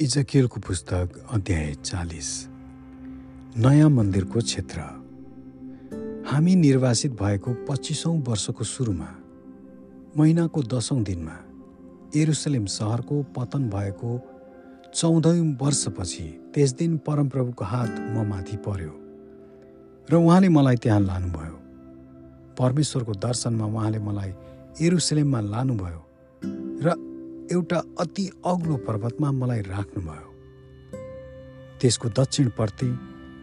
इजकियलको पुस्तक अध्याय चालिस। नयाँ मन्दिरको क्षेत्र। हामी निर्वासित भएको पच्चिसौँ वर्षको सुरुमा महिनाको दसौँ दिनमा एरुसलेम सहरको पतन भएको चौधौँ वर्षपछि त्यस दिन परमप्रभुको हात म माथि पर्यो र उहाँले मलाई त्यहाँ लानुभयो। परमेश्वरको दर्शनमा उहाँले मलाई एरुसलेममा लानुभयो र एउटा अति अग्लो पर्वतमा मलाई राख्नुभयो। त्यसको दक्षिणप्रति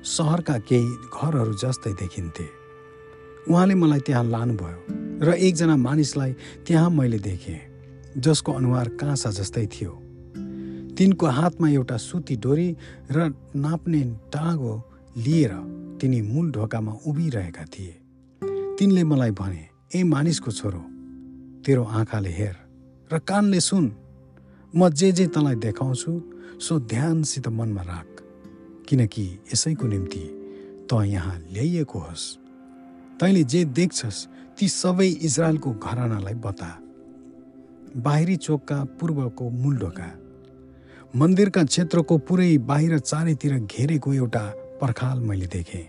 सहरका केही घरहरू जस्तै देखिन्थे। उहाँले मलाई त्यहाँ लानुभयो र एकजना मानिसलाई त्यहाँ मैले देखेँ जसको अनुहार काँसा जस्तै थियो। तिनको हातमा एउटा सुती डोरी र नाप्ने टाँगो लिएर तिनी मूल ढोकामा उभिरहेका थिए। तिनले मलाई भने ए मानिसको छोरो तेरो आँखाले हेर। र कानले सुन। म जे जे तँलाई देखाउँछु सो ध्यानसित मनमा राख। किनकि यसैको निम्ति त यहाँ ल्याइएको होस्। तैँले जे देख्छस् ती सबै इजरायलको घरानालाई बता। बाहिरी चोकका पूर्वको मूल ढोका मन्दिरका क्षेत्रको पुरै बाहिर चारैतिर घेरेको एउटा पर्खाल मैले देखेँ।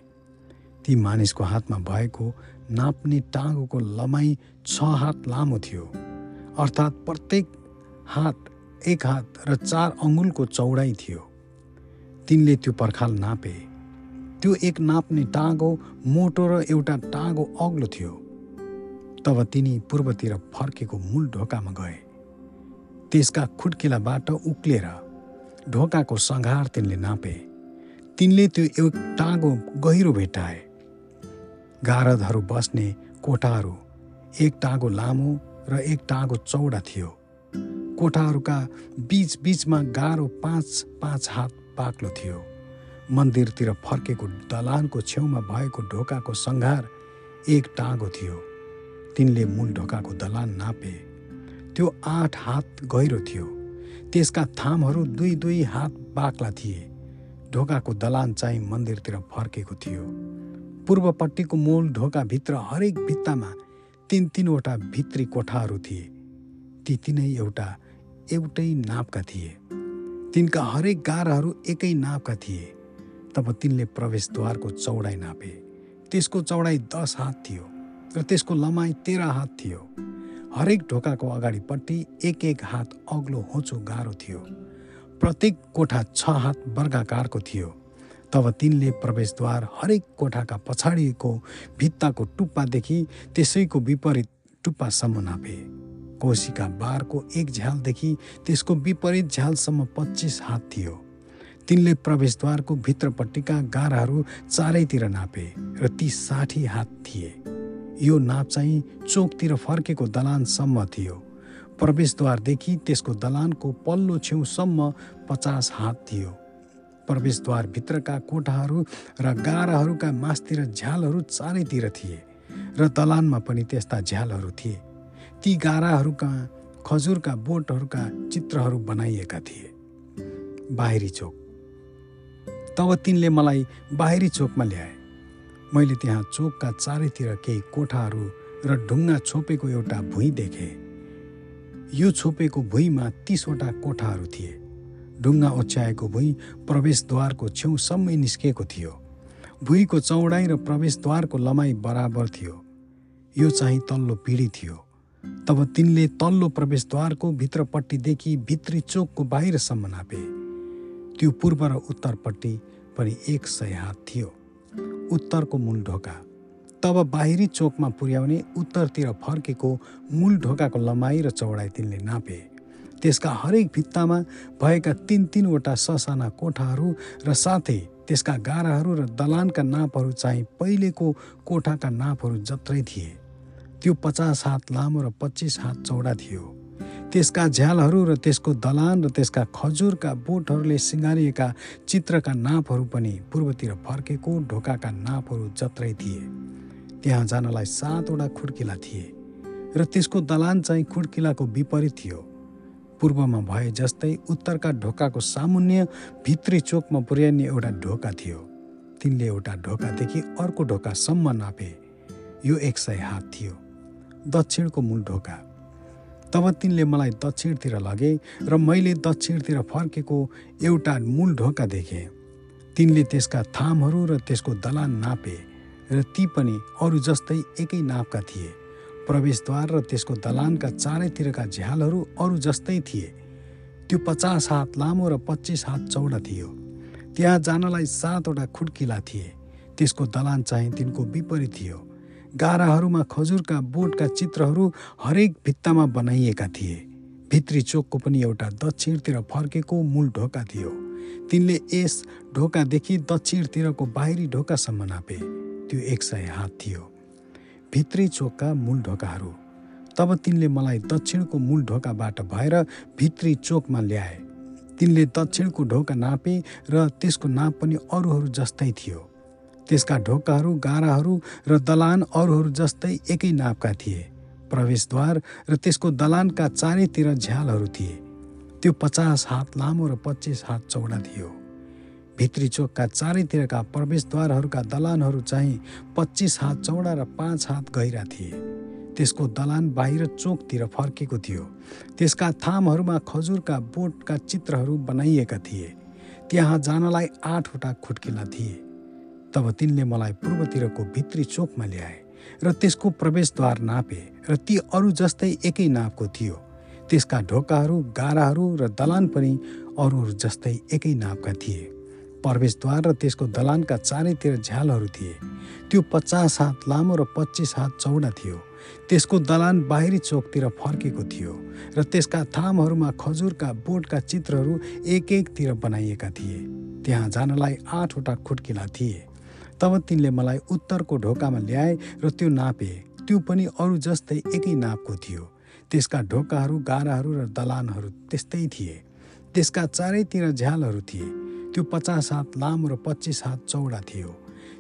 ती मानिसको हातमा भएको नाप्ने टाँगोको लमाइ छ हात लामो थियो। अर्थात् प्रत्येक हात एक हात र चार अङ्गुलको चौडाइ थियो। तिनले त्यो पर्खाल नापे। त्यो एक नाप्ने टाँगो मोटो र एउटा टाँगो अग्लो थियो। तब तिनी पूर्वतिर फर्केको मूल ढोकामा गए। त्यसका खुड्किलाबाट उक्लेर ढोकाको सङ्घार तिनले नापे। तिनले त्यो एक टाँगो गहिरो भेटाए। गारदहरू बस्ने कोठाहरू एक टाँगो लामो र एक टाँगो चौडा थियो। कोठाहरूका बिच बिचमा गाह्रो पाँच पाँच हात बाक्लो थियो। मन्दिरतिर फर्केको दलानको छेउमा भएको ढोकाको सङ्घार एक टाँगो थियो। तिनले मूल ढोकाको दलान नापे। त्यो आठ हात गहिरो थियो। त्यसका थामहरू दुई दुई हात बाक्ला थिए। ढोकाको दलान चाहिँ मन्दिरतिर फर्केको थियो। पूर्वपट्टिको मूल ढोकाभित्र हरेक भित्तामा तिन तिनवटा भित्री कोठाहरू थिए। ती तिनै एउटा एउटै नापका थिए। तिनका हरेक गाराहरू एकै नापका थिए। तब तिनले प्रवेशद्वारको चौडाइ नापे। त्यसको चौडाइ दस हात थियो र त्यसको लमाइ तेह्र हात थियो। हरेक ढोकाको अगाडिपट्टि एक एक हात अग्लो होचो गाह्रो थियो। प्रत्येक कोठा छ हात वर्गाकारको थियो। तब तिनले प्रवेशद्वार हरेक कोठाका पछाडिको भित्ताको टुप्पादेखि त्यसैको विपरीत टुप्पासम्म नापे। कोसीका बारको एक झ्यालदेखि त्यसको विपरीत झ्यालसम्म पच्चिस हात थियो। तिनले प्रवेशद्वारको भित्रपट्टिका गाराहरू चारैतिर नापे र ती साठी हात थिए। यो नाप चाहिँ चोकतिर फर्केको दलानसम्म थियो। प्रवेशद्वारदेखि त्यसको दलानको पल्लो छेउसम्म पचास हात थियो। प्रवेशद्वारभित्रका कोठाहरू र गाराहरूका मासतिर झ्यालहरू चारैतिर थिए र दलानमा पनि त्यस्ता झ्यालहरू थिए। ती गाराहरूका खजुरका बोटहरूका चित्रहरू बनाइएका थिए। बाहिरी चोक। तब तिनले मलाई बाहिरी चोकमा ल्याए। मैले त्यहाँ चोकका चारैतिर केही कोठाहरू र ढुङ्गा छोपेको एउटा भुइँ देखेँ। यो छोपेको भुइँमा तिसवटा कोठाहरू थिए। ढुङ्गा ओछ्याएको भुइँ प्रवेशद्वारको छेउसम्मै निस्किएको थियो। भुइँको चौडाइ र प्रवेशद्वारको लमाइ बराबर थियो। यो चाहिँ तल्लो पिँढी थियो। तब तिनले तल्लो प्रवेशद्वारको भित्रपट्टिदेखि भित्री चोकको बाहिरसम्म नापे। त्यो पूर्व र उत्तरपट्टि पनि एक सय हात थियो। उत्तरको मूल ढोका। तब बाहिरी चोकमा पुर्याउने उत्तरतिर फर्केको मूल ढोकाको लमाइ र चौडाइ तिनले नापे। त्यसका हरेक भित्तामा भएका तिन तिनवटा ससाना कोठाहरू र साथै त्यसका गाराहरू र दलानका नापहरू चाहिँ पहिलेको कोठाका नापहरू जत्रै थिए। त्यो पचास हात लामो र पच्चिस हात चौडा थियो। त्यसका झ्यालहरू र त्यसको दलान र त्यसका खजुरका बोटहरूले सिँगारिएका चित्रका नापहरू पनि पूर्वतिर फर्केको ढोकाका नापहरू जत्रै थिए। त्यहाँ जानलाई सातवटा खुड्किला थिए। र त्यसको दलान चाहिँ खुड्किलाको विपरीत थियो। पूर्वमा भए जस्तै उत्तरका ढोकाको सामुन्य भित्री चोकमा पुर्याइने एउटा ढोका थियो। तिनले एउटा ढोकादेखि अर्को ढोकासम्म नापे। यो एक सय हात थियो। दक्षिणको मूल ढोका। तब तिनले मलाई दक्षिणतिर लगे र मैले दक्षिणतिर फर्केको एउटा मूल ढोका देखेँ। तिनले त्यसका थामहरू र त्यसको दलान नापे र ती पनि अरू जस्तै एकै नापका थिए। प्रवेशद्वार र त्यसको दलानका चारैतिरका झ्यालहरू अरू जस्तै थिए। त्यो पचास हात लामो र पच्चिस हात चौडा थियो। त्यहाँ जानलाई सातवटा खुड्किला थिए। त्यसको दलान चाहिँ तिनको विपरीत थियो। गाराहरूमा खजुरका बोटका चित्रहरू हरेक भित्तामा बनाइएका थिए। भित्री चोकको पनि एउटा दक्षिणतिर फर्केको मूल ढोका थियो। तिनले यस ढोकादेखि दक्षिणतिरको बाहिरी ढोकासम्म नापे। त्यो एक सय हात थियो। भित्री चोकका मूल ढोकाहरू। तब तिनले मलाई दक्षिणको मूल ढोकाबाट भएर भित्री चोकमा ल्याए। तिनले दक्षिणको ढोका नापे र त्यसको नाप पनि अरूहरू जस्तै थियो। त्यसका ढोकाहरू गाराहरू र दलान अरूहरू जस्तै एकै नापका थिए। प्रवेशद्वार र त्यसको दलानका चारैतिर झ्यालहरू थिए। त्यो पचास हात लामो र पच्चिस हात चौडा थियो। भित्री चोकका चारैतिरका प्रवेशद्वारहरूका दलानहरू चाहिँ पच्चिस हात चौडा र पाँच हात गहिरा थिए। त्यसको दलान बाहिर चोकतिर फर्केको थियो। त्यसका थामहरूमा खजुरका बोटका चित्रहरू बनाइएका थिए। त्यहाँ जानलाई आठवटा खुट्किला थिए। तब तिनले मलाई पूर्वतिरको भित्री चोकमा ल्याए र त्यसको प्रवेशद्वार नापे र ती अरू जस्तै एकै नापको थियो। त्यसका ढोकाहरू गाराहरू र दलान पनि अरूहरू जस्तै एकै नापका थिए। प्रवेशद्वार र त्यसको दलानका चारैतिर झ्यालहरू थिए। त्यो पचास हात लामो र पच्चिस हात चौडा थियो। त्यसको दलान बाहिरी चोकतिर फर्केको थियो र त्यसका थामहरूमा खजुरका बोटका चित्रहरू एक एकतिर बनाइएका थिए। त्यहाँ जानलाई आठवटा खुट्किला थिए। तब तिनले मलाई उत्तरको ढोकामा ल्याए र त्यो नापे। त्यो पनि अरू जस्तै एकै नापको थियो। त्यसका ढोकाहरू गाराहरू र दलानहरू त्यस्तै थिए। त्यसका चारैतिर झ्यालहरू थिए। त्यो पचास हात लामो र पच्चिस हात चौडा थियो।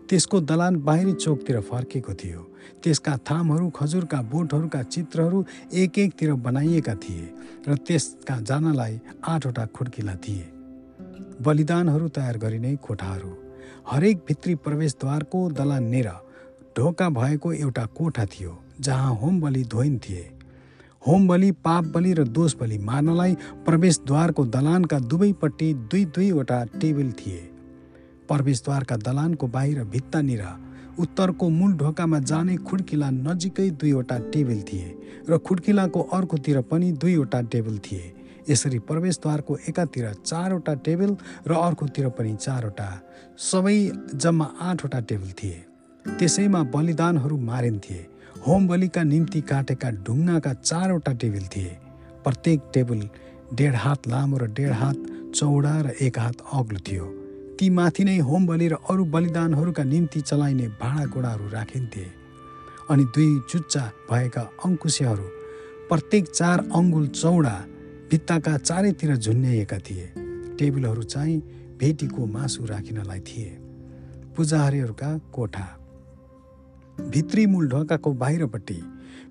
त्यसको दलान बाहिरी चोकतिर फर्केको थियो। त्यसका थामहरू खजुरका बोटहरूका चित्रहरू एक एकतिर बनाइएका थिए र त्यसका जानलाई आठवटा खुड्किला थिए। बलिदानहरू तयार गरिने कोठाहरू। हरेक भित्री प्रवेशद्वारको दलानेर ढोका भएको एउटा कोठा थियो जहाँ होम बलि धोइन्थे। होम बलि पाप बलि र दोष बलि मार्नलाई प्रवेशद्वारको दलानका दुवैपट्टि दुई दुईवटा टेबल थिए। प्रवेशद्वारका दलानको बाहिर भित्तानिर उत्तरको मूल ढोकामा जाने खुड्किला नजिकै दुईवटा टेबल थिए र खुड्किलाको अर्कोतिर पनि दुईवटा टेबल थिए। यसरी प्रवेशद्वारको एकातिर चारवटा टेबल र अर्कोतिर पनि चारवटा सबै जम्मा आठवटा टेबल थिए। त्यसैमा बलिदानहरू मारिन्थे। होम बलिका निम्ति काटेका ढुङ्गाका चारवटा टेबल थिए। प्रत्येक टेबल डेढ हात लामो र डेढ हात चौडा र एक हात अग्लो थियो। ती माथि नै होम बलि र अरू बलिदानहरूका निम्ति चलाइने भाँडाकुँडाहरू राखिन्थे। अनि दुई चुच्चा भएका अङ्कुशहरू प्रत्येक चार अङ्गुल चौडा भित्ताका चारैतिर झुन्याइएका थिए। टेबलहरू चाहिँ भेटीको मासु राखिनलाई थिए। पुजारीहरूका कोठा। भित्री मूल ढोकाको बाहिरपट्टि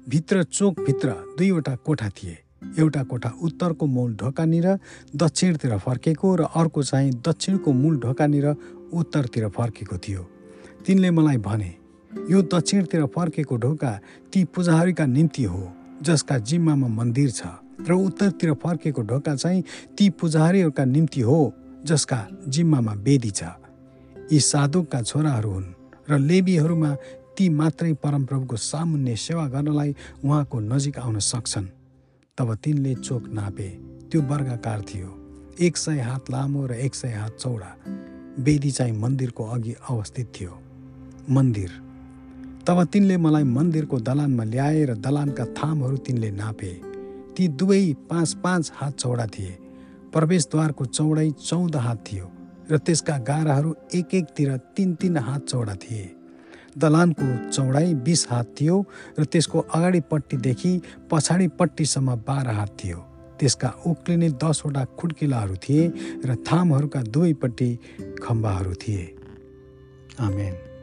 भित्र चोकभित्र दुईवटा कोठा थिए। एउटा कोठा उत्तरको मूल ढोकानिर दक्षिणतिर फर्केको र अर्को चाहिँ दक्षिणको मूल ढोकानिर उत्तरतिर फर्केको थियो। तिनले मलाई भने यो दक्षिणतिर फर्केको ढोका ती पुजारीका निम्ति हो जसका जिम्मामा मन्दिर छ र उत्तरतिर फर्केको ढोका चाहिँ ती पुजारीहरूका निम्ति हो जसका जिम्मामा वेदी छ। यी साधुकका छोराहरू हुन् र लेबीहरूमा ती मात्रै परमप्रभुको सामुन्य सेवा गर्नलाई उहाँको नजिक आउन सक्छन्। तब तिनले चोक नापे। त्यो वर्गाकार थियो। एक सय हात लामो र एक सय हात चौडा। वेदी चाहिँ मन्दिरको अघि अवस्थित थियो। मन्दिर। तब तिनले मलाई मन्दिरको दलानमा ल्याए र दलानका थामहरू तिनले नापे। ती दुवै पाँच पाँच हात चौडा थिए। प्रवेशद्वारको चौडाइ चौध हात थियो र त्यसका गाराहरू एक एकतिर तिन तिन हात चौडा थिए। दलानको चौडाइ बिस हात थियो र त्यसको अगाडिपट्टिदेखि पछाडिपट्टिसम्म बाह्र हात थियो। त्यसका उक्लिने दसवटा खुड्किलाहरू थिए र थामहरूका दुवैपट्टि खम्बाहरू थिए। आमेन।